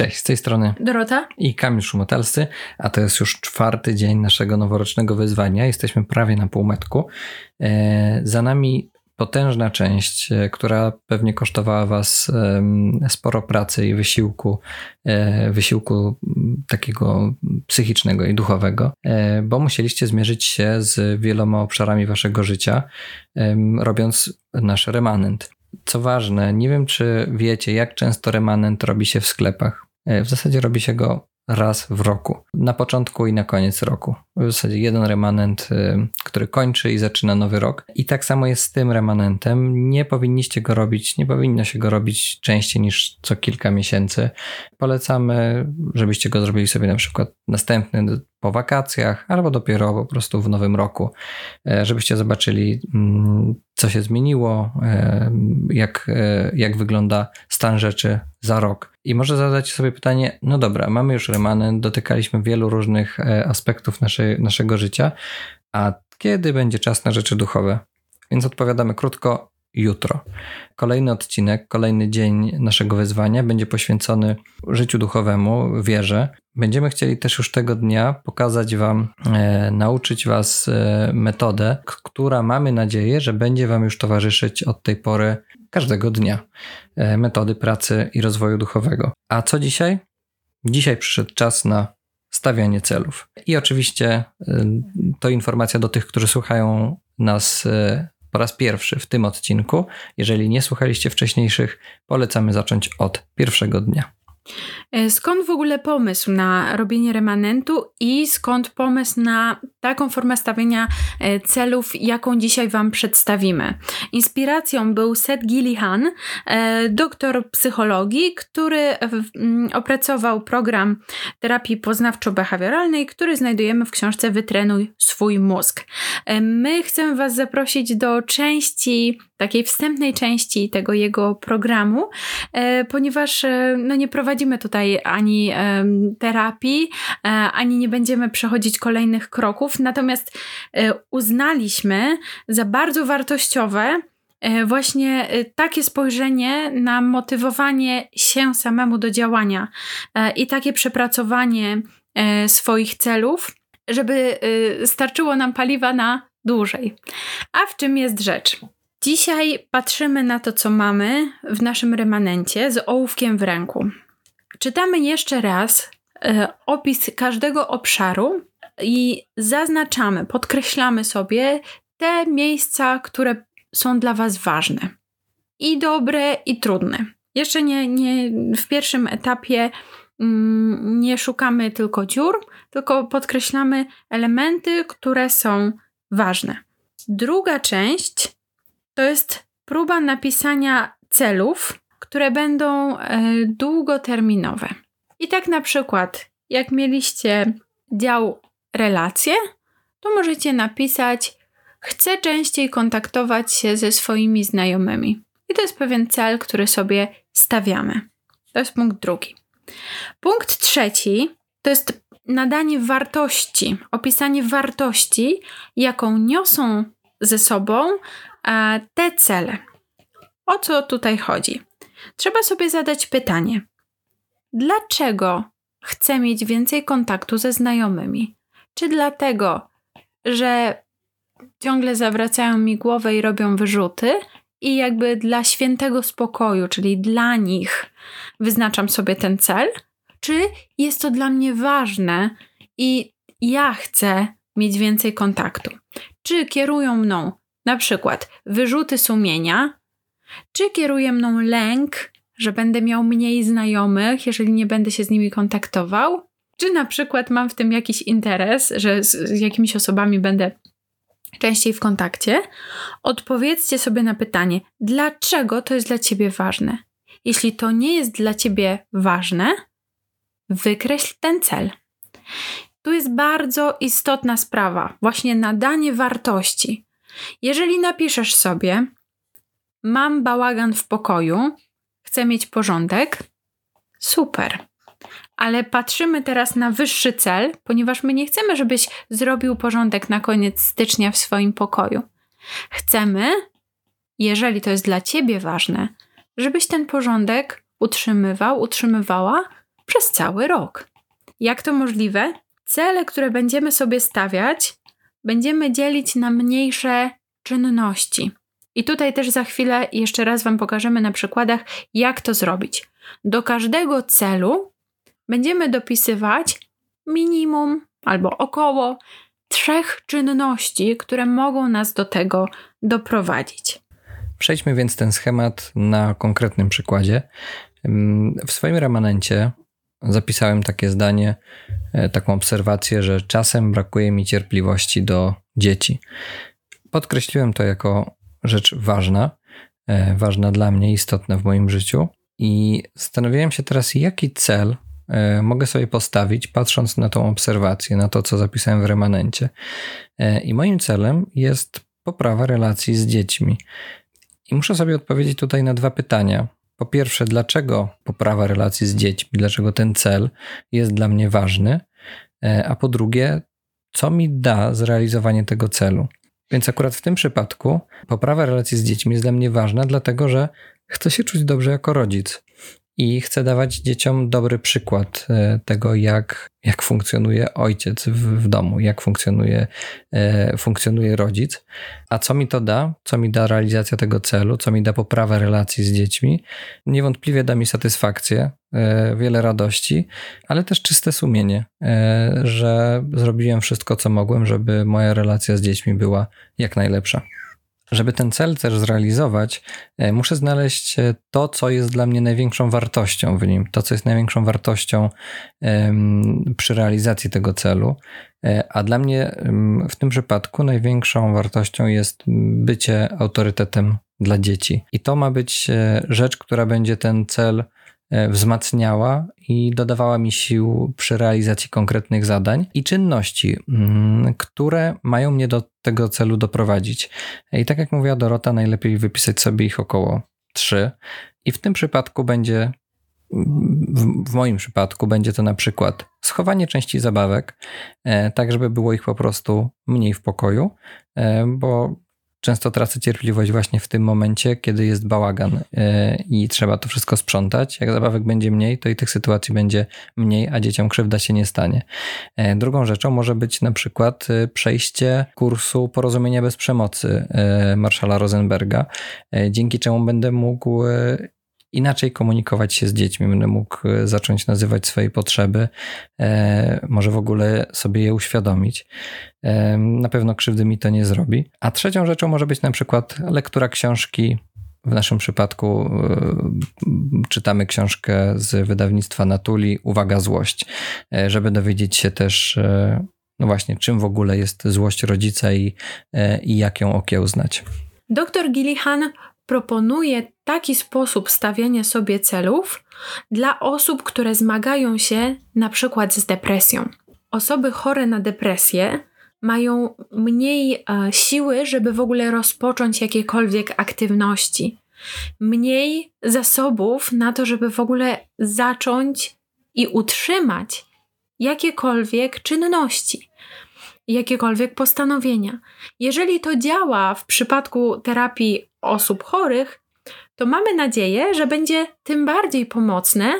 Cześć, z tej strony Dorota i Kamil Szumotelscy, a to jest już czwarty dzień naszego noworocznego wyzwania. Jesteśmy prawie na półmetku. E, za nami potężna część, e, która pewnie kosztowała Was sporo pracy i wysiłku, e, wysiłku takiego psychicznego i duchowego, bo musieliście zmierzyć się z wieloma obszarami Waszego życia, robiąc nasz remanent. Co ważne, nie wiem czy wiecie, jak często remanent robi się w sklepach. E, w zasadzie robi się go raz w roku. Na początku i na koniec roku. W zasadzie jeden remanent, e, który kończy i zaczyna nowy rok. I tak samo jest z tym remanentem. Nie powinniście go robić, nie powinno się go robić częściej niż co kilka miesięcy. Polecamy, żebyście go zrobili sobie na przykład następny po wakacjach, albo dopiero po prostu w nowym roku, e, żebyście zobaczyli, mm, co się zmieniło, e, jak, e, jak wygląda stan rzeczy za rok. I może zadać sobie pytanie: no dobra, mamy już remanent, dotykaliśmy wielu różnych aspektów naszej, naszego życia, a kiedy będzie czas na rzeczy duchowe? Więc odpowiadamy krótko: jutro. Kolejny odcinek, kolejny dzień naszego wyzwania będzie poświęcony życiu duchowemu, wierze. Będziemy chcieli też już tego dnia pokazać Wam, e, nauczyć Was e, metodę, która mamy nadzieję, że będzie Wam już towarzyszyć od tej pory każdego dnia. E, metody pracy i rozwoju duchowego. A co dzisiaj? Dzisiaj przyszedł czas na stawianie celów. I oczywiście e, to informacja do tych, którzy słuchają nas e, po raz pierwszy w tym odcinku. Jeżeli nie słuchaliście wcześniejszych, polecamy zacząć od pierwszego dnia. E, skąd w ogóle pomysł na robienie remanentu i skąd pomysł na taką formę stawiania e, celów, jaką dzisiaj Wam przedstawimy? Inspiracją był Seth Gillihan, e, doktor psychologii, który opracował program terapii poznawczo-behawioralnej, który znajdujemy w książce Wytrenuj swój mózg. My chcemy Was zaprosić do części takiej wstępnej części tego jego programu, ponieważ no, nie prowadzimy tutaj ani terapii, e, ani nie będziemy przechodzić kolejnych kroków, natomiast uznaliśmy za bardzo wartościowe, właśnie takie spojrzenie na motywowanie się samemu do działania i takie przepracowanie swoich celów, żeby starczyło nam paliwa na dłużej. A w czym jest rzecz? Dzisiaj patrzymy na to, co mamy w naszym remanencie z ołówkiem w ręku. Czytamy jeszcze raz e, opis każdego obszaru i zaznaczamy, podkreślamy sobie te miejsca, które są dla Was ważne. I dobre, i trudne. Jeszcze nie, nie w pierwszym etapie mm, nie szukamy tylko dziur, tylko podkreślamy elementy, które są ważne. Druga część to jest próba napisania celów, które będą e, długoterminowe. I tak na przykład, jak mieliście dział relacje, to możecie napisać: Chcę częściej kontaktować się ze swoimi znajomymi. I to jest pewien cel, który sobie stawiamy. To jest punkt drugi. Punkt trzeci to jest nadanie wartości, opisanie wartości, jaką niosą ze sobą te cele. O co tutaj chodzi? Trzeba sobie zadać pytanie: dlaczego chcę mieć więcej kontaktu ze znajomymi? Czy dlatego, że ciągle zawracają mi głowę i robią wyrzuty, i jakby dla świętego spokoju, czyli dla nich, wyznaczam sobie ten cel? Czy jest to dla mnie ważne i ja chcę mieć więcej kontaktu? Czy kierują mną na przykład wyrzuty sumienia, czy kieruje mną lęk, że będę miał mniej znajomych, jeżeli nie będę się z nimi kontaktował, czy na przykład mam w tym jakiś interes, że z, jakimiś osobami będę częściej w kontakcie, odpowiedzcie sobie na pytanie, dlaczego to jest dla ciebie ważne. Jeśli to nie jest dla ciebie ważne, wykreśl ten cel. Tu jest bardzo istotna sprawa, właśnie nadanie wartości. Jeżeli napiszesz sobie, mam bałagan w pokoju, chcę mieć porządek, super. Ale patrzymy teraz na wyższy cel, ponieważ my nie chcemy, żebyś zrobił porządek na koniec stycznia w swoim pokoju. Chcemy, jeżeli to jest dla ciebie ważne, żebyś ten porządek utrzymywał, utrzymywała przez cały rok. Jak to możliwe? Cele, które będziemy sobie stawiać, będziemy dzielić na mniejsze czynności. I tutaj też za chwilę jeszcze raz Wam pokażemy na przykładach, jak to zrobić. Do każdego celu będziemy dopisywać minimum albo około trzech czynności, które mogą nas do tego doprowadzić. Przejdźmy więc ten schemat na konkretnym przykładzie. W swoim remanencie zapisałem takie zdanie, e, taką obserwację, że czasem brakuje mi cierpliwości do dzieci. Podkreśliłem to jako rzecz ważna, e, ważna dla mnie, istotna w moim życiu. I zastanawiałem się teraz, jaki cel e, mogę sobie postawić, patrząc na tą obserwację, na to, co zapisałem w remanencie. I moim celem jest poprawa relacji z dziećmi. I muszę sobie odpowiedzieć tutaj na dwa pytania. Po pierwsze, dlaczego poprawa relacji z dziećmi, dlaczego ten cel jest dla mnie ważny, e, a po drugie, co mi da zrealizowanie tego celu. Więc akurat w tym przypadku poprawa relacji z dziećmi jest dla mnie ważna, dlatego że chcę się czuć dobrze jako rodzic i chcę dawać dzieciom dobry przykład e, tego, jak, jak funkcjonuje ojciec w, w domu, jak funkcjonuje, e, funkcjonuje rodzic. A co mi to da? Co mi da realizacja tego celu? Co mi da poprawa relacji z dziećmi? Niewątpliwie da mi satysfakcję, e, wiele radości, ale też czyste sumienie, że zrobiłem wszystko, co mogłem, żeby moja relacja z dziećmi była jak najlepsza. Żeby ten cel też zrealizować, e, muszę znaleźć e, to, co jest dla mnie największą wartością w nim, to, co jest największą wartością przy realizacji tego celu. E, a dla mnie w tym przypadku największą wartością jest bycie autorytetem dla dzieci. I to ma być rzecz, która będzie ten cel wzmacniała i dodawała mi sił przy realizacji konkretnych zadań i czynności, mm, które mają mnie do tego celu doprowadzić. I tak jak mówiła Dorota, najlepiej wypisać sobie ich około trzy. I w tym przypadku będzie, w, moim przypadku, będzie to na przykład schowanie części zabawek, e, tak żeby było ich po prostu mniej w pokoju, e, bo często tracę cierpliwość właśnie w tym momencie, kiedy jest bałagan e, i trzeba to wszystko sprzątać. Jak zabawek będzie mniej, to i tych sytuacji będzie mniej, a dzieciom krzywda się nie stanie. E, drugą rzeczą może być na przykład e, przejście kursu porozumienia bez przemocy Marszala Rosenberga, dzięki czemu będę mógł inaczej komunikować się z dziećmi, będę mógł e, zacząć nazywać swoje potrzeby, e, może w ogóle sobie je uświadomić. E, na pewno krzywdy mi to nie zrobi. A trzecią rzeczą może być na przykład lektura książki. W naszym przypadku czytamy książkę z wydawnictwa Natuli, Uwaga, złość, żeby dowiedzieć się też, no właśnie, czym w ogóle jest złość rodzica i, i jak ją okiełznać. Doktor Gillihan proponuje taki sposób stawiania sobie celów dla osób, które zmagają się na przykład z depresją. Osoby chore na depresję mają mniej e, siły, żeby w ogóle rozpocząć jakiekolwiek aktywności, mniej zasobów na to, żeby w ogóle zacząć i utrzymać jakiekolwiek czynności jakiekolwiek postanowienia. Jeżeli to działa w przypadku terapii osób chorych, to mamy nadzieję, że będzie tym bardziej pomocne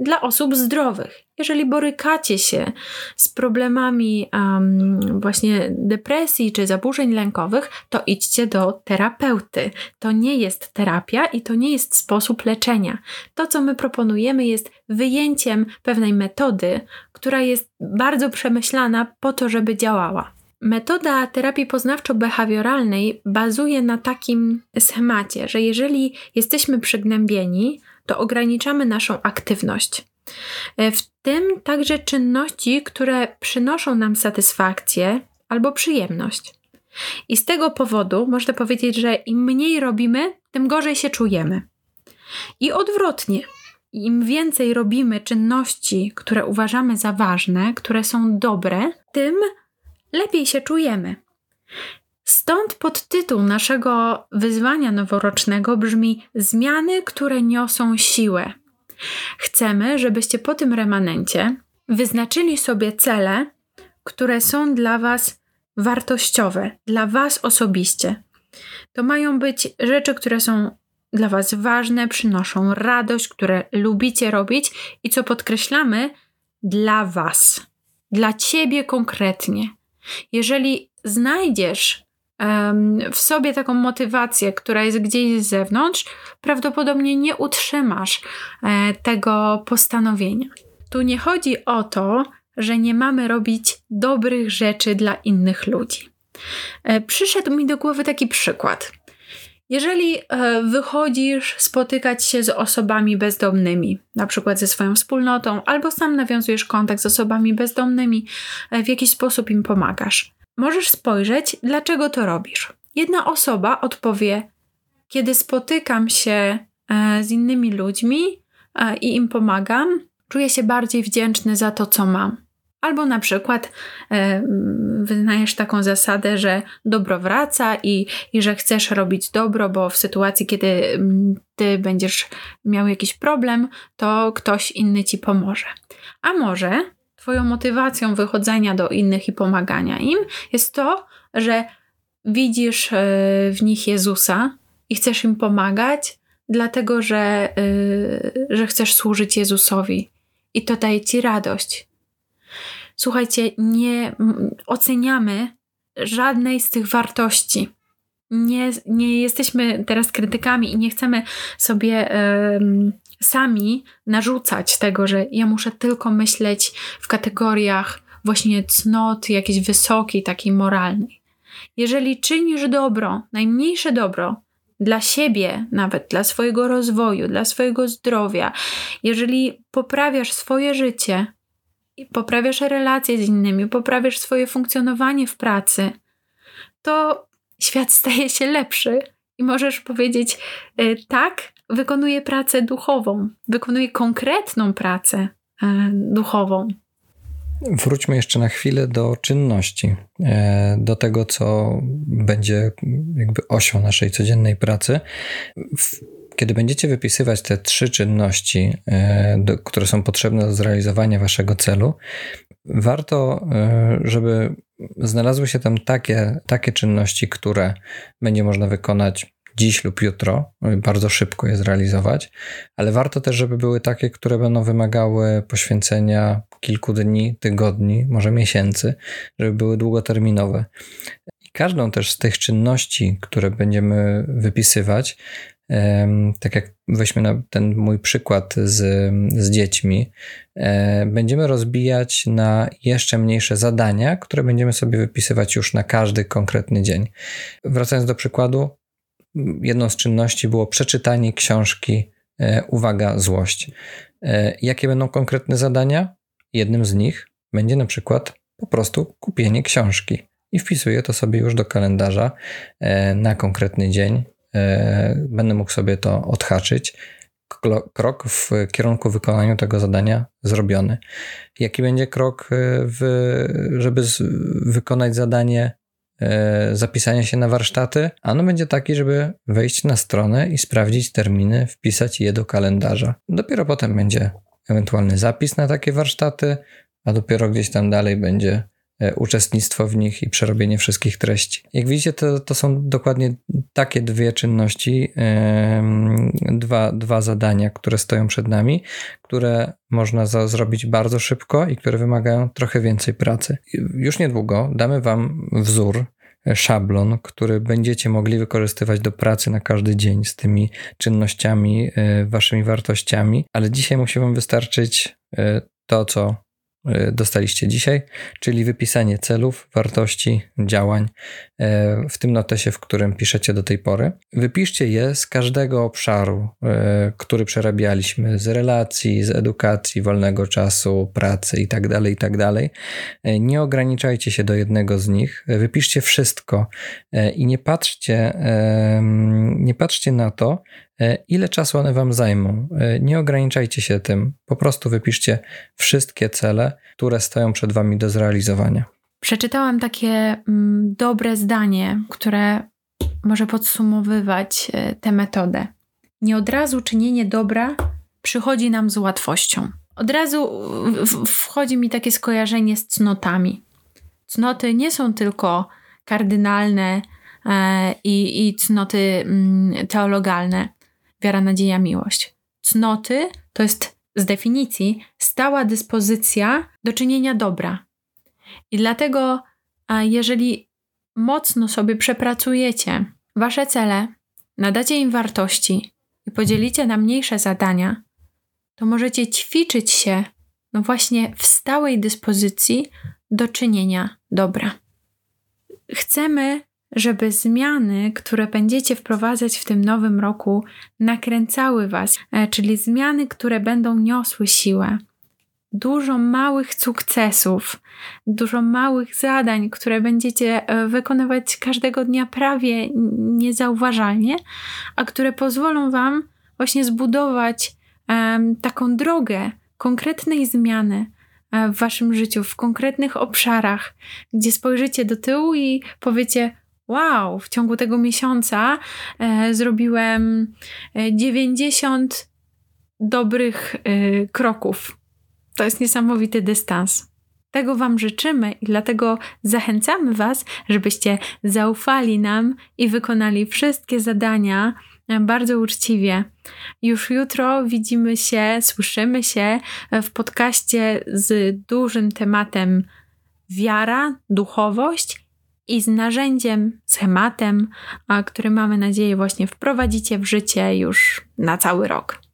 dla osób zdrowych. Jeżeli borykacie się z problemami um, właśnie depresji czy zaburzeń lękowych, to idźcie do terapeuty. To nie jest terapia i to nie jest sposób leczenia. To, co my proponujemy, jest wyjęciem pewnej metody, która jest bardzo przemyślana po to, żeby działała. Metoda terapii poznawczo-behawioralnej bazuje na takim schemacie, że jeżeli jesteśmy przygnębieni, to ograniczamy naszą aktywność. E, w tym także czynności, które przynoszą nam satysfakcję albo przyjemność. I z tego powodu można powiedzieć, że im mniej robimy, tym gorzej się czujemy. I odwrotnie, im więcej robimy czynności, które uważamy za ważne, które są dobre, tym lepiej się czujemy. Stąd podtytuł naszego wyzwania noworocznego brzmi Zmiany, które niosą siłę. Chcemy, żebyście po tym remanencie wyznaczyli sobie cele, które są dla Was wartościowe, dla Was osobiście. To mają być rzeczy, które są dla Was ważne, przynoszą radość, które lubicie robić i co podkreślamy, dla Was, dla Ciebie konkretnie. Jeżeli znajdziesz w sobie taką motywację, która jest gdzieś z zewnątrz, prawdopodobnie nie utrzymasz e, tego postanowienia. Tu nie chodzi o to, że nie mamy robić dobrych rzeczy dla innych ludzi. E, przyszedł mi do głowy taki przykład. Jeżeli e, wychodzisz spotykać się z osobami bezdomnymi, na przykład ze swoją wspólnotą, albo sam nawiązujesz kontakt z osobami bezdomnymi, e, w jakiś sposób im pomagasz, możesz spojrzeć, dlaczego to robisz. Jedna osoba odpowie: Kiedy spotykam się z innymi ludźmi i im pomagam, czuję się bardziej wdzięczny za to, co mam. Albo na przykład e, wyznajesz taką zasadę, że dobro wraca i, i że chcesz robić dobro, bo w sytuacji, kiedy mm, ty będziesz miał jakiś problem, to ktoś inny ci pomoże. A może twoją motywacją wychodzenia do innych i pomagania im jest to, że widzisz e, w nich Jezusa i chcesz im pomagać, dlatego że, e, że chcesz służyć Jezusowi. I to daje ci radość Słuchajcie, nie oceniamy żadnej z tych wartości. Nie, nie jesteśmy teraz krytykami i nie chcemy sobie um, sami narzucać tego, że ja muszę tylko myśleć w kategoriach właśnie cnoty, jakiejś wysokiej, takiej moralnej. Jeżeli czynisz dobro, najmniejsze dobro, dla siebie, nawet dla swojego rozwoju, dla swojego zdrowia, jeżeli poprawiasz swoje życie, poprawiasz relacje z innymi, poprawiasz swoje funkcjonowanie w pracy, to świat staje się lepszy i możesz powiedzieć: y, tak, wykonuję pracę duchową, wykonuję konkretną pracę y, duchową. Wróćmy jeszcze na chwilę do czynności, e, do tego, co będzie jakby osią naszej codziennej pracy. Kiedy będziecie wypisywać te trzy czynności, e, które są potrzebne do zrealizowania waszego celu, warto, e, żeby znalazły się tam takie, takie czynności, które będzie można wykonać dziś lub jutro, bardzo szybko je zrealizować, ale warto też, żeby były takie, które będą wymagały poświęcenia kilku dni, tygodni, może miesięcy, żeby były długoterminowe. I każdą też z tych czynności, które będziemy wypisywać, tak jak weźmy na ten mój przykład z, z dziećmi, e, będziemy rozbijać na jeszcze mniejsze zadania, które będziemy sobie wypisywać już na każdy konkretny dzień. Wracając do przykładu, jedną z czynności było przeczytanie książki e, Uwaga, złość. E, jakie będą konkretne zadania? Jednym z nich będzie na przykład po prostu kupienie książki. I wpisuję to sobie już do kalendarza na konkretny dzień, będę mógł sobie to odhaczyć. Krok w kierunku wykonania tego zadania zrobiony. Jaki będzie krok, e, w, żeby z, wykonać zadanie e, zapisania się na warsztaty? Ano będzie taki, żeby wejść na stronę i sprawdzić terminy, wpisać je do kalendarza. Dopiero potem będzie ewentualny zapis na takie warsztaty, a dopiero gdzieś tam dalej będzie E, uczestnictwo w nich i przerobienie wszystkich treści. Jak widzicie, to, to są dokładnie takie dwie czynności, dwa, dwa zadania, które stoją przed nami, które można za, zrobić bardzo szybko i które wymagają trochę więcej pracy. Już niedługo damy Wam wzór, e, szablon, który będziecie mogli wykorzystywać do pracy na każdy dzień z tymi czynnościami, e, Waszymi wartościami, ale dzisiaj musi Wam wystarczyć to, co E, dostaliście dzisiaj, czyli wypisanie celów, wartości, działań e, w tym notesie, w którym piszecie do tej pory. Wypiszcie je z każdego obszaru, e, który przerabialiśmy, z relacji, z edukacji, wolnego czasu, pracy itd., tak itd. Tak nie ograniczajcie się do jednego z nich, wypiszcie wszystko i nie patrzcie, nie patrzcie na to, ile czasu one Wam zajmą. E, nie ograniczajcie się tym, po prostu wypiszcie wszystkie cele, które stoją przed Wami do zrealizowania. Przeczytałam takie mm, dobre zdanie, które może podsumowywać e, tę metodę. Nie od razu czynienie dobra przychodzi nam z łatwością. Od razu wchodzi mi takie skojarzenie z cnotami. Cnoty nie są tylko kardynalne i, i cnoty mm, teologalne wiara, nadzieja, miłość. Cnoty to jest z definicji stała dyspozycja do czynienia dobra. I dlatego, jeżeli mocno sobie przepracujecie wasze cele, nadacie im wartości i podzielicie na mniejsze zadania, to możecie ćwiczyć się no właśnie w stałej dyspozycji do czynienia dobra. Chcemy, żeby zmiany, które będziecie wprowadzać w tym nowym roku, nakręcały Was, e, czyli zmiany, które będą niosły siłę. Dużo małych sukcesów, dużo małych zadań, które będziecie e, wykonywać każdego dnia prawie niezauważalnie, a które pozwolą Wam właśnie zbudować um, taką drogę konkretnej zmiany, E, w waszym życiu, w konkretnych obszarach, gdzie spojrzycie do tyłu i powiecie: Wow, w ciągu tego miesiąca e, zrobiłem 90 e, dobrych e, kroków. To jest niesamowity dystans. Tego Wam życzymy i dlatego zachęcamy Was, żebyście zaufali nam i wykonali wszystkie zadania, bardzo uczciwie. Już jutro widzimy się, słyszymy się w podcaście z dużym tematem wiara, duchowość i z narzędziem, schematem, który mamy nadzieję właśnie wprowadzicie w życie już na cały rok.